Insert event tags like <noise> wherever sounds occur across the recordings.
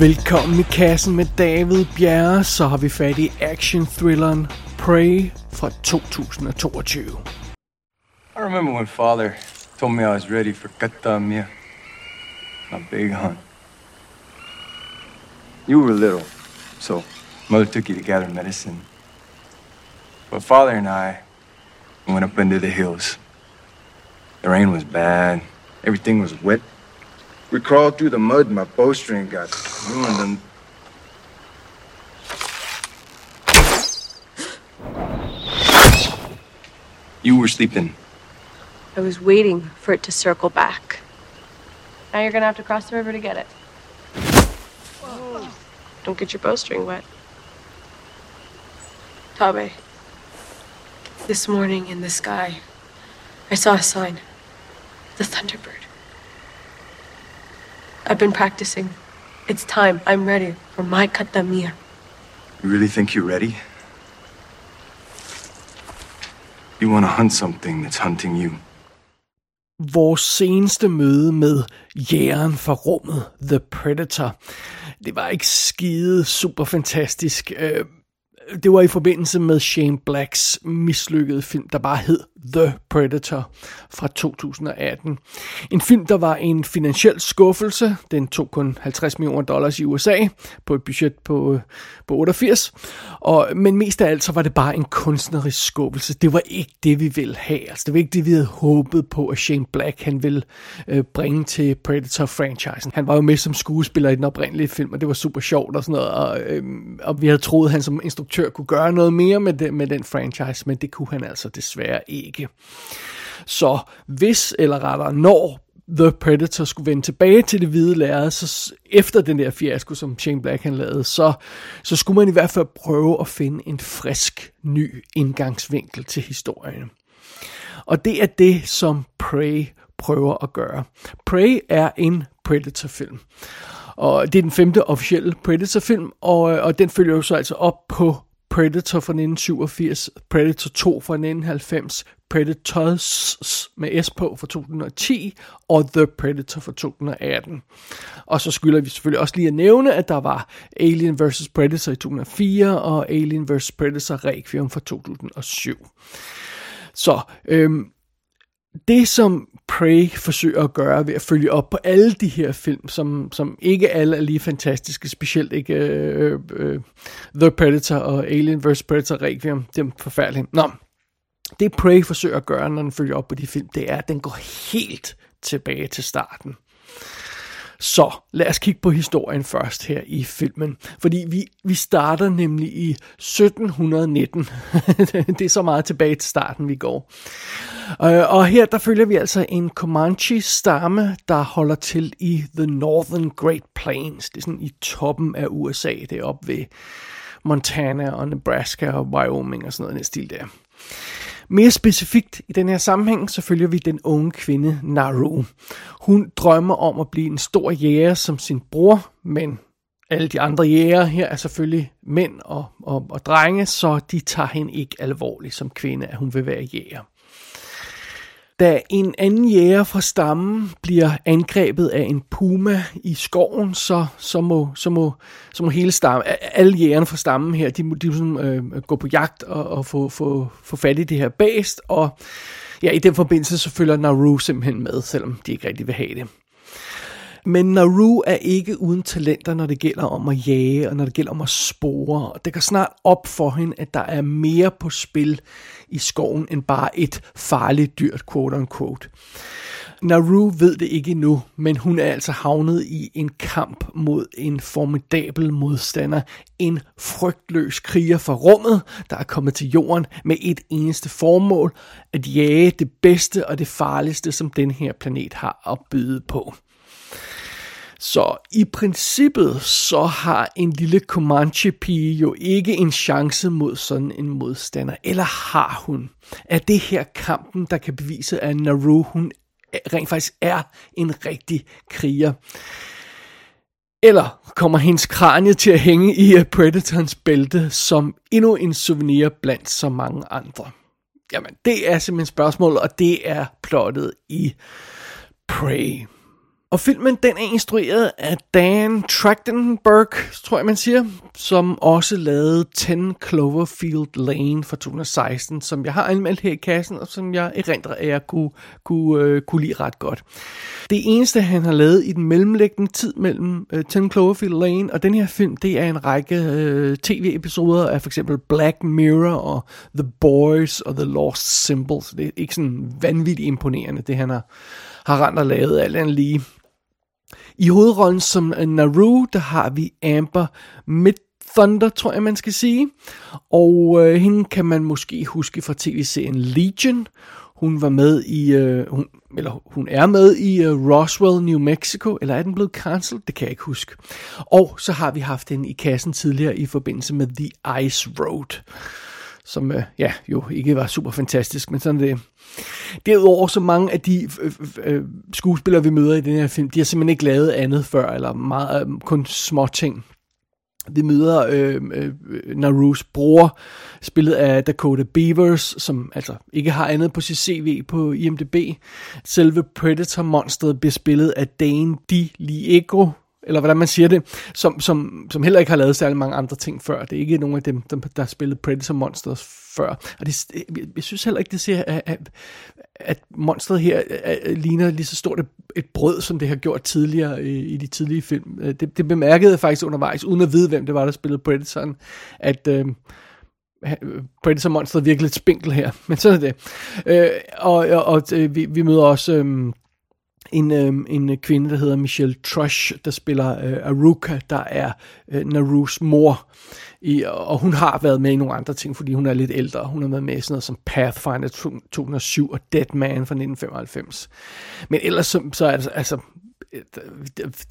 Velkommen i kassen med David Bjerre, så har vi fat i action-thrilleren Prey fra 2022. I remember when father told me I was ready for Katamia, my big hunt. You were little, so mother took you to gather medicine. But father and I went up into the hills. The rain was bad, everything was wet. We crawled through the mud, and my bowstring got ruined, and you were sleeping. I was waiting for it to circle back. Now you're gonna have to cross the river to get it. Don't get your bowstring wet. Tabe, this morning in the sky, I saw a sign. The Thunderbird. I've been practicing. It's time. I'm ready for my katamia. You really think you're ready? You want to hunt something that's hunting you. Vores seneste møde med jægeren fra rummet, The Predator, det var ikke skide super fantastisk. Øh, det var i forbindelse med Shane Blacks mislykkede film, der bare hed The Predator fra 2018. En film, der var en finansiel skuffelse. Den tog kun 50 millioner dollars i USA på et budget på, på 88. Og, men mest af alt så var det bare en kunstnerisk skuffelse. Det var ikke det, vi ville have. Altså, det var ikke det, vi havde håbet på, at Shane Black han ville øh, bringe til Predator-franchisen. Han var jo med som skuespiller i den oprindelige film, og det var super sjovt og sådan noget. Og, øh, og vi havde troet, at han som instruktør kunne gøre noget mere med, det, med den franchise, men det kunne han altså desværre ikke. Så hvis, eller rettere når, The Predator skulle vende tilbage til det hvide lærred, så efter den der fiasko, som Shane Black han lavede, så, så skulle man i hvert fald prøve at finde en frisk, ny indgangsvinkel til historien. Og det er det, som Prey prøver at gøre. Prey er en Predator-film. Og det er den femte officielle Predator-film, og, øh, og den følger jo så altså op på Predator fra 1987, Predator 2 fra 1990, Predators med S på fra 2010 og The Predator fra 2018. Og så skylder vi selvfølgelig også lige at nævne, at der var Alien vs. Predator i 2004 og Alien vs. Predator Requiem fra 2007. Så øhm, det som Prey forsøger at gøre ved at følge op på alle de her film, som, som ikke alle er lige fantastiske, specielt ikke øh, øh, The Predator og Alien vs. Predator Requiem, det er forfærdeligt. Nå, det Prey forsøger at gøre, når den følger op på de film, det er, at den går helt tilbage til starten. Så lad os kigge på historien først her i filmen. Fordi vi, vi starter nemlig i 1719. <laughs> det er så meget tilbage til starten, vi går. Øh, og her der følger vi altså en Comanche-stamme, der holder til i The Northern Great Plains. Det er sådan i toppen af USA. Det er op ved Montana og Nebraska og Wyoming og sådan noget, den stil der. Mere specifikt i den her sammenhæng, så følger vi den unge kvinde Naru. Hun drømmer om at blive en stor jæger som sin bror, men alle de andre jæger her er selvfølgelig mænd og, og, og drenge, så de tager hende ikke alvorligt som kvinde, at hun vil være jæger. Da en anden jæger fra stammen bliver angrebet af en puma i skoven, så, så, må, så, må, så må hele stammen, alle jægerne fra stammen her, de må, de må sådan, øh, gå på jagt og, og få, få, få fat i det her bæst, og ja, i den forbindelse så følger Naru simpelthen med, selvom de ikke rigtig vil have det. Men Naru er ikke uden talenter, når det gælder om at jage, og når det gælder om at spore. Det kan snart op for hende, at der er mere på spil i skoven, end bare et farligt dyrt, quote unquote. Naru ved det ikke endnu, men hun er altså havnet i en kamp mod en formidabel modstander. En frygtløs kriger fra rummet, der er kommet til jorden med et eneste formål, at jage det bedste og det farligste, som den her planet har at byde på. Så i princippet så har en lille Comanche-pige jo ikke en chance mod sådan en modstander. Eller har hun? Er det her kampen, der kan bevise, at Naru hun rent faktisk er en rigtig kriger? Eller kommer hendes kranie til at hænge i øh, Predators bælte som endnu en souvenir blandt så mange andre? Jamen, det er simpelthen spørgsmålet, og det er plottet i Prey. Og filmen den er instrueret af Dan Trachtenberg, tror jeg man siger, som også lavede 10 Cloverfield Lane fra 2016, som jeg har anmeldt her i kassen, og som jeg erindrer, at jeg kunne, kunne, øh, kunne lide ret godt. Det eneste, han har lavet i den mellemliggende tid mellem øh, 10 Cloverfield Lane og den her film, det er en række øh, tv-episoder af for eksempel Black Mirror og The Boys og The Lost Symbols. Det er ikke sådan vanvittigt imponerende, det han har, har rent og lavet alt andet lige. I hovedrollen som Naru, der har vi Amber Midthunder, tror jeg man skal sige. Og øh, hende kan man måske huske fra tv-serien Legion. Hun var med i, øh, hun, eller hun er med i øh, Roswell, New Mexico, eller er den blevet cancelled? Det kan jeg ikke huske. Og så har vi haft hende i kassen tidligere i forbindelse med The Ice Road, som øh, ja, jo ikke var super fantastisk, men sådan det. Derudover så mange af de øh, øh, øh, skuespillere, vi møder i den her film, de har simpelthen ikke lavet andet før, eller meget, øh, kun små ting. Vi møder øh, øh, Narus bror, spillet af Dakota Beavers, som altså ikke har andet på sit CV på IMDb. Selve Predator-monstret bliver spillet af Dane DiLiegro, eller hvordan man siger det, som, som, som heller ikke har lavet særlig mange andre ting før. Det er ikke nogen af dem, der, der har spillet Predator Monsters før. Og det, jeg synes heller ikke, det ser, at, at monstret her at, ligner lige så stort et, et brød, som det har gjort tidligere i, i de tidlige film. Det, det bemærkede jeg faktisk undervejs, uden at vide, hvem det var, der spillede Predatoren, at... Øh, Predator Monsteret virkelig lidt spinkel her, <laughs> men sådan er det. Øh, og og, og vi, vi møder også øh, en, øh, en kvinde, der hedder Michelle Trush, der spiller øh, Aruka, der er øh, Narus mor. I, og hun har været med i nogle andre ting, fordi hun er lidt ældre. Hun har været med i sådan noget som Pathfinder 2007 og Dead Man fra 1995. Men ellers så, så er det altså, altså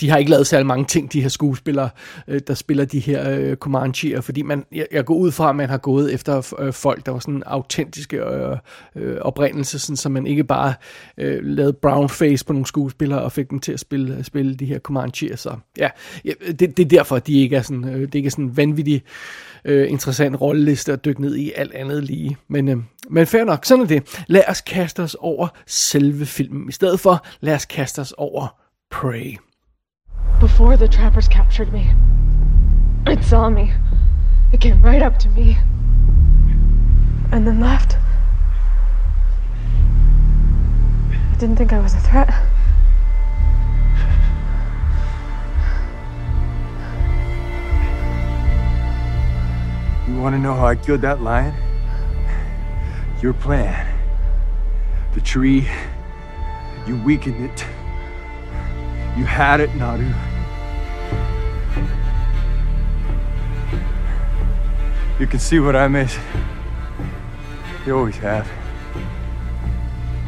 de har ikke lavet særlig mange ting, de her skuespillere, øh, der spiller de her øh, Comanche'er, fordi man, jeg, jeg går ud fra, at man har gået efter øh, folk, der var sådan autentiske øh, øh, oprindelse, sådan, så man ikke bare øh, lavede brownface på nogle skuespillere og fik dem til at spille, spille de her Comanche'er. Så ja, det, det er derfor, at de ikke er sådan, øh, det ikke er sådan en vanvittig øh, interessant rolleliste at dykke ned i alt andet lige. Men, øh, men fair nok, sådan er det. Lad os kaste os over selve filmen. I stedet for, lad os kaste os over Prey. Before the trappers captured me, it saw me. It came right up to me. And then left. I didn't think I was a threat. You want to know how I killed that lion? Your plan. The tree, you weakened it. You had it, Naru. You can see what I miss. You always have.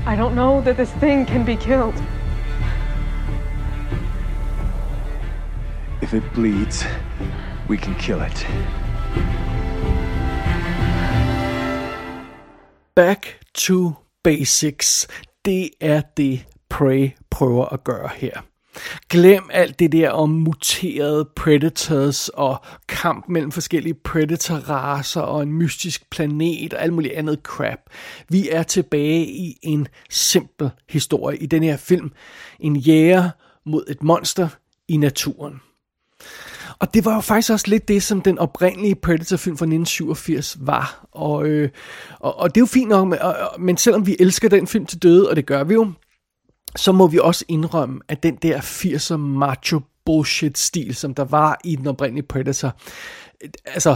I don't know that this thing can be killed. If it bleeds, we can kill it. Back to basics. Det er det, Prey prøver at gøre her. Glem alt det der om muterede predators og kamp mellem forskellige predator-raser og en mystisk planet og alt muligt andet crap. Vi er tilbage i en simpel historie i den her film. En jæger mod et monster i naturen. Og det var jo faktisk også lidt det, som den oprindelige Predator-film fra 1987 var. Og, øh, og, og det er jo fint nok, men, og, men selvom vi elsker den film til døde, og det gør vi jo, så må vi også indrømme, at den der 80'er macho bullshit stil, som der var i den oprindelige Predator, altså,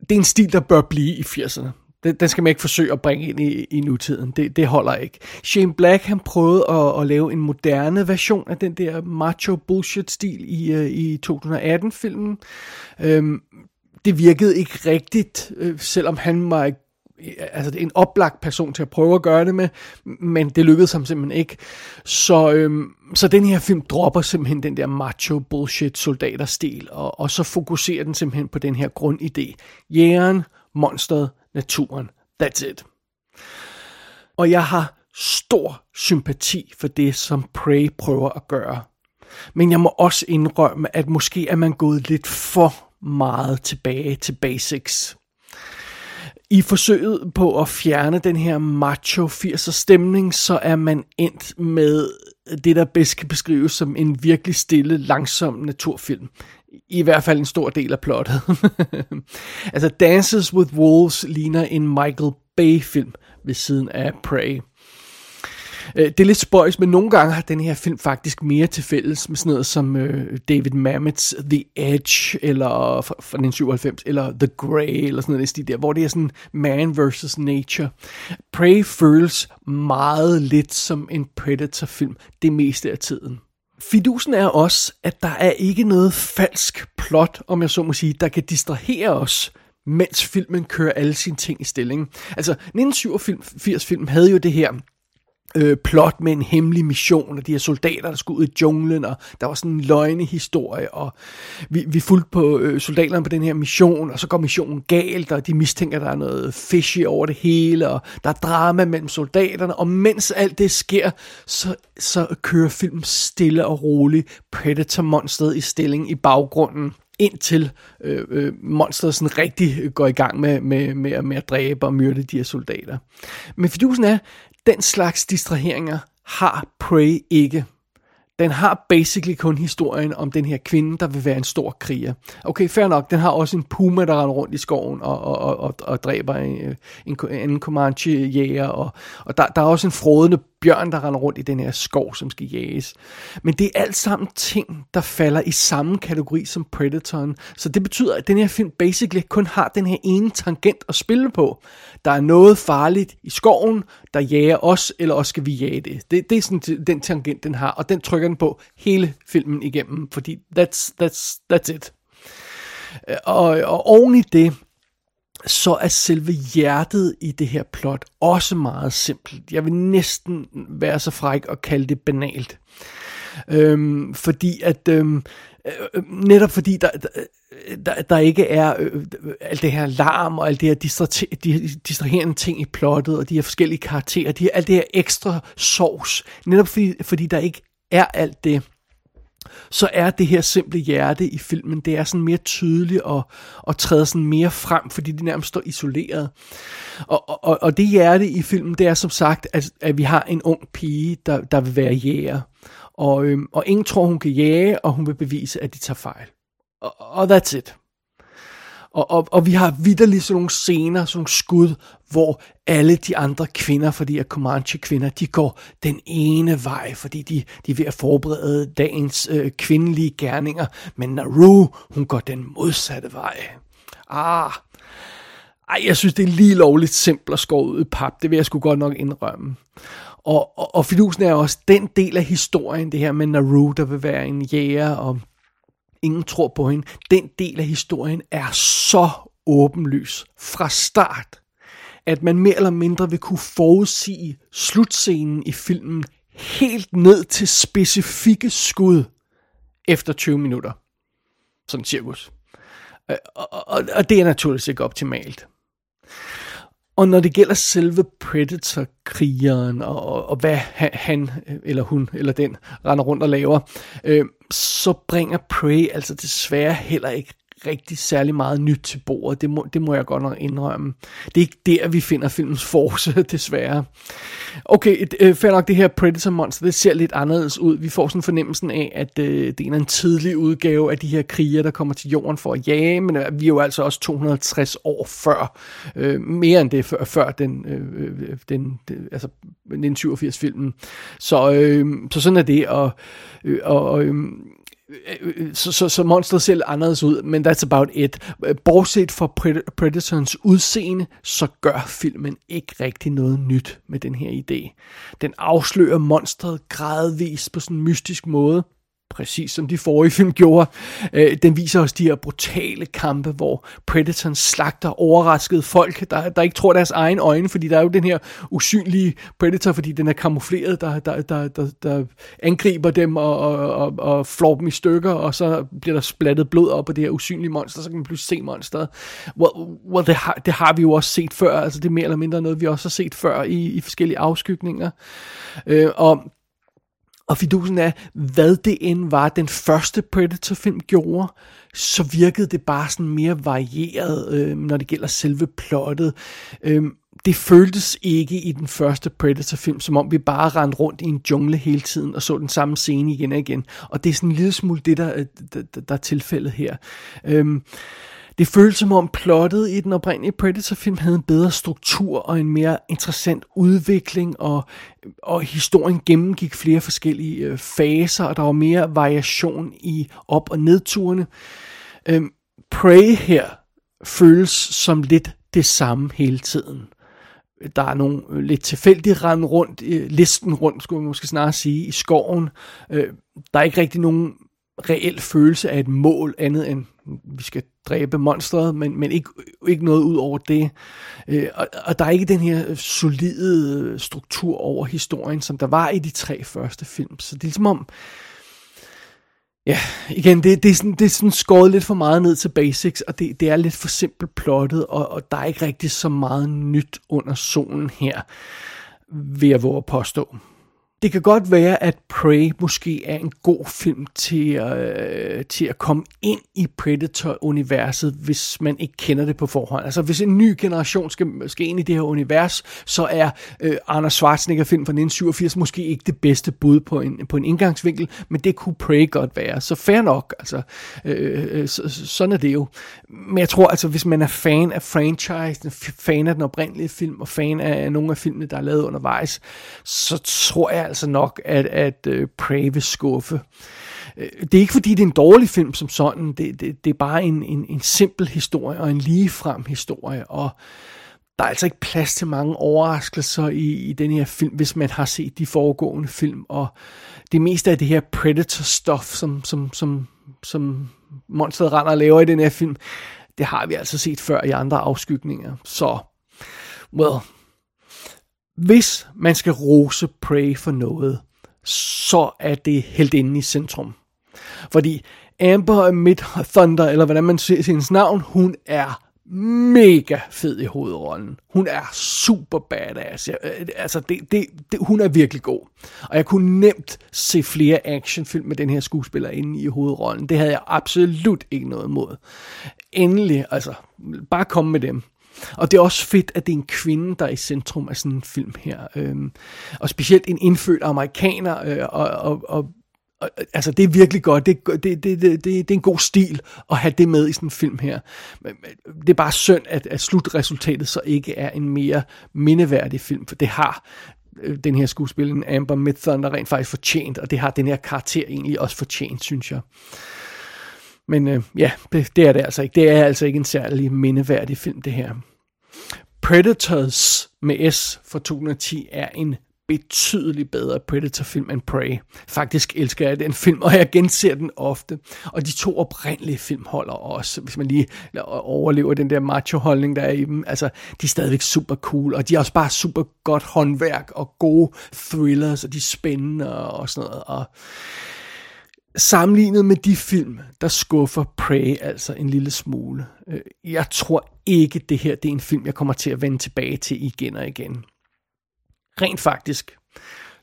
det er en stil, der bør blive i 80'erne. Den, den skal man ikke forsøge at bringe ind i, i nutiden. Det, det holder ikke. Shane Black, han prøvede at, at lave en moderne version af den der macho bullshit stil i, øh, i 2018-filmen. Øhm, det virkede ikke rigtigt, øh, selvom han var altså en oplagt person til at prøve at gøre det med, men det lykkedes ham simpelthen ikke. Så, øhm, så den her film dropper simpelthen den der macho bullshit soldaterstil, og, og så fokuserer den simpelthen på den her grundidé. Jægeren, monsteret, naturen. That's it. Og jeg har stor sympati for det, som Prey prøver at gøre. Men jeg må også indrømme, at måske er man gået lidt for meget tilbage til basics. I forsøget på at fjerne den her macho 80'er stemning, så er man endt med det, der bedst kan beskrives som en virkelig stille, langsom naturfilm. I hvert fald en stor del af plottet. <laughs> altså Dances with Wolves ligner en Michael Bay-film ved siden af Prey. Øh, det er lidt spøjs, men nogle gange har den her film faktisk mere til fælles med sådan noget som øh, David Mamet's The Edge, eller fra, fra 1997, eller The Grey, eller sådan noget der, hvor det er sådan man versus nature. Prey føles meget lidt som en Predator-film det meste af tiden. Fidusen er også, at der er ikke noget falsk plot, om jeg så må sige, der kan distrahere os mens filmen kører alle sine ting i stilling. Altså, 1987-film havde jo det her øh, plot med en hemmelig mission, og de her soldater, der skulle ud i junglen, og der var sådan en løgnehistorie, og vi, vi fulgte på øh, soldaterne på den her mission, og så går missionen galt, og de mistænker, at der er noget fishy over det hele, og der er drama mellem soldaterne, og mens alt det sker, så, så kører filmen stille og roligt Predator-monstret i stilling i baggrunden indtil øh, øh, monsteret sådan rigtig går i gang med, med, med, med at dræbe og myrde de her soldater. Men fidusen er, den slags distraheringer har Prey ikke. Den har basically kun historien om den her kvinde, der vil være en stor kriger. Okay, fair nok, den har også en puma, der render rundt i skoven og, og, og, og dræber øh, en, en, en Comanche-jæger, og, og der, der er også en frodende bjørn, der render rundt i den her skov, som skal jages. Men det er alt sammen ting, der falder i samme kategori som Predatoren. Så det betyder, at den her film basically kun har den her ene tangent at spille på. Der er noget farligt i skoven, der jager os, eller også skal vi jage det. Det, det er sådan den tangent, den har, og den trykker den på hele filmen igennem, fordi that's, that's, that's it. Øh, og, og oven i det, så er selve hjertet i det her plot også meget simpelt. Jeg vil næsten være så fræk og kalde det banalt. Øhm, fordi at øhm, øh, øh netop fordi der, der, der ikke er øh, øh, alt det her larm og alt det her de distraherende ting i plottet og de her forskellige karakterer, de her, alt det her ekstra sovs, netop fordi, fordi der ikke er alt det, så er det her simple hjerte i filmen, det er sådan mere tydeligt og, og træder sådan mere frem, fordi det nærmest står isoleret. Og, og, og det hjerte i filmen, det er som sagt, at, at vi har en ung pige, der, der vil være jæger. Og, øhm, og ingen tror, hun kan jage, og hun vil bevise, at de tager fejl. Og, og that's it. Og, og, og vi har vidderligt sådan nogle scener, sådan nogle skud, hvor alle de andre kvinder, fordi er Comanche-kvinder, de går den ene vej, fordi de, de er ved at forberede dagens øh, kvindelige gerninger. Men Naru, hun går den modsatte vej. Ah, ej, jeg synes, det er lige lovligt simpelt at skåre ud i pap. Det vil jeg sgu godt nok indrømme. Og, og, og fidusen er også den del af historien, det her med Naru, der vil være en jæger, og ingen tror på hende. Den del af historien er så åbenlys fra start, at man mere eller mindre vil kunne forudsige slutscenen i filmen helt ned til specifikke skud efter 20 minutter. Sådan cirkus. Øh, og, og, og det er naturligvis ikke optimalt. Og når det gælder selve Predator-krigeren, og, og, og hvad han, eller hun, eller den, render rundt og laver, øh, så bringer Prey altså desværre heller ikke rigtig særlig meget nyt til bordet. Det må, det må jeg godt nok indrømme. Det er ikke der, vi finder filmens force, <laughs> desværre. Okay, øh, fair nok, det her Predator Monster, det ser lidt anderledes ud. Vi får sådan fornemmelsen af, at øh, det er en tidlig udgave af de her kriger, der kommer til jorden for at jage, men øh, vi er jo altså også 250 år før. Øh, mere end det før, før den, øh, øh den, den altså 1987-filmen. Så, øh, så sådan er det, og, øh, og øh, så, så, så monstret ser anderledes ud, men that's about it. Bortset fra Predators udseende, så gør filmen ikke rigtig noget nyt med den her idé. Den afslører monstret gradvist på sådan en mystisk måde, præcis som de forrige film gjorde. Øh, den viser os de her brutale kampe, hvor Predator slagter overraskede folk, der, der ikke tror deres egen øjne, fordi der er jo den her usynlige Predator, fordi den er kamufleret, der, der, der, der, der angriber dem og, og, og, og flår dem i stykker, og så bliver der splattet blod op på det her usynlige monster, så kan man pludselig se monsteret. Well, well det, har, det har vi jo også set før, altså det er mere eller mindre noget, vi også har set før i, i forskellige afskygninger. Øh, og og fidusen er, hvad det end var, den første Predator-film gjorde, så virkede det bare sådan mere varieret, øh, når det gælder selve plottet. Øh, det føltes ikke i den første Predator-film, som om vi bare rendte rundt i en jungle hele tiden og så den samme scene igen og igen. Og det er sådan en lille smule det, der, øh, der, der er tilfældet her. Øh, det føles som om plottet i den oprindelige Predator-film havde en bedre struktur og en mere interessant udvikling, og, og historien gennemgik flere forskellige øh, faser, og der var mere variation i op- og nedturene. Øhm, Prey her føles som lidt det samme hele tiden. Der er nogle øh, lidt tilfældige rand rundt, øh, listen rundt, skulle man måske snarere sige, i skoven. Øh, der er ikke rigtig nogen reel følelse af et mål andet end vi skal dræbe monstret, men, men ikke, ikke noget ud over det. Øh, og, og der er ikke den her solide struktur over historien, som der var i de tre første film. Så det er ligesom om, ja, igen, det, det, er sådan, det er sådan skåret lidt for meget ned til basics, og det, det er lidt for simpelt plottet, og, og der er ikke rigtig så meget nyt under solen her, vil jeg våge at påstå. Det kan godt være, at Prey måske er en god film til, øh, til at komme ind i Predator-universet, hvis man ikke kender det på forhånd. Altså hvis en ny generation skal, skal ind i det her univers, så er øh, Arnold Schwarzenegger-film fra 1987 måske ikke det bedste bud på en, på en indgangsvinkel, men det kunne Prey godt være. Så fair nok, altså. Øh, øh, så, sådan er det jo. Men jeg tror altså, hvis man er fan af franchise, fan af den oprindelige film, og fan af nogle af filmene, der er lavet undervejs, så tror jeg altså nok, at, at øh, uh, Prey vil skuffe. Øh, det er ikke fordi, det er en dårlig film som sådan. Det, det, det er bare en, en, en simpel historie og en ligefrem historie. Og der er altså ikke plads til mange overraskelser i, i den her film, hvis man har set de foregående film. Og det meste af det her Predator-stof, som, som, som, som monsteret render og laver i den her film, det har vi altså set før i andre afskygninger. Så, well, hvis man skal rose Prey for noget, så er det helt inde i centrum. Fordi Amber Mid Thunder, eller hvordan man ser hendes navn, hun er mega fed i hovedrollen. Hun er super badass. Jeg, øh, altså, det, det, det, hun er virkelig god. Og jeg kunne nemt se flere actionfilm med den her skuespiller inde i hovedrollen. Det havde jeg absolut ikke noget imod. Endelig, altså, bare kom med dem. Og det er også fedt, at det er en kvinde, der er i centrum af sådan en film her. Øhm, og specielt en indfødt amerikaner, øh, og, og, og altså det er virkelig godt. Det, det, det, det, det, det er en god stil at have det med i sådan en film her. Det er bare synd, at, at slutresultatet så ikke er en mere mindeværdig film, for det har øh, den her skuespiller, Amber Midthunder, rent faktisk fortjent, og det har den her karakter egentlig også fortjent, synes jeg. Men øh, ja, det, det er det altså ikke. Det er altså ikke en særlig mindeværdig film, det her. Predators med S fra 2010 er en betydeligt bedre Predator-film end Prey. Faktisk elsker jeg den film, og jeg genser den ofte. Og de to oprindelige film holder også, hvis man lige overlever den der macho-holdning, der er i dem. Altså, de er stadigvæk super cool, og de er også bare super godt håndværk og gode thrillers, og de er spændende og sådan noget. Og sammenlignet med de film, der skuffer Prey altså en lille smule. Øh, jeg tror ikke, det her det er en film, jeg kommer til at vende tilbage til igen og igen. Rent faktisk,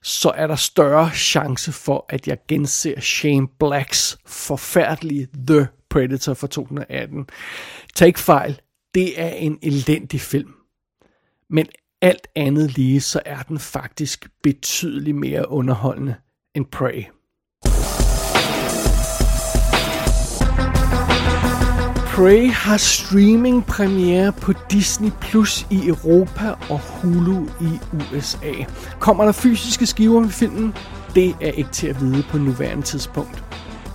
så er der større chance for, at jeg genser Shane Blacks forfærdelige The Predator fra 2018. Tag ikke fejl, det er en elendig film. Men alt andet lige, så er den faktisk betydeligt mere underholdende end Prey. Prey har streaming premiere på Disney Plus i Europa og Hulu i USA. Kommer der fysiske skiver med filmen? Det er ikke til at vide på nuværende tidspunkt.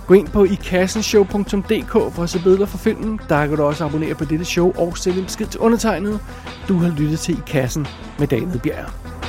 Gå ind på ikassenshow.dk for at se billeder fra filmen. Der kan du også abonnere på dette show og sende en besked til undertegnet. Du har lyttet til I Kassen med David Bjerg.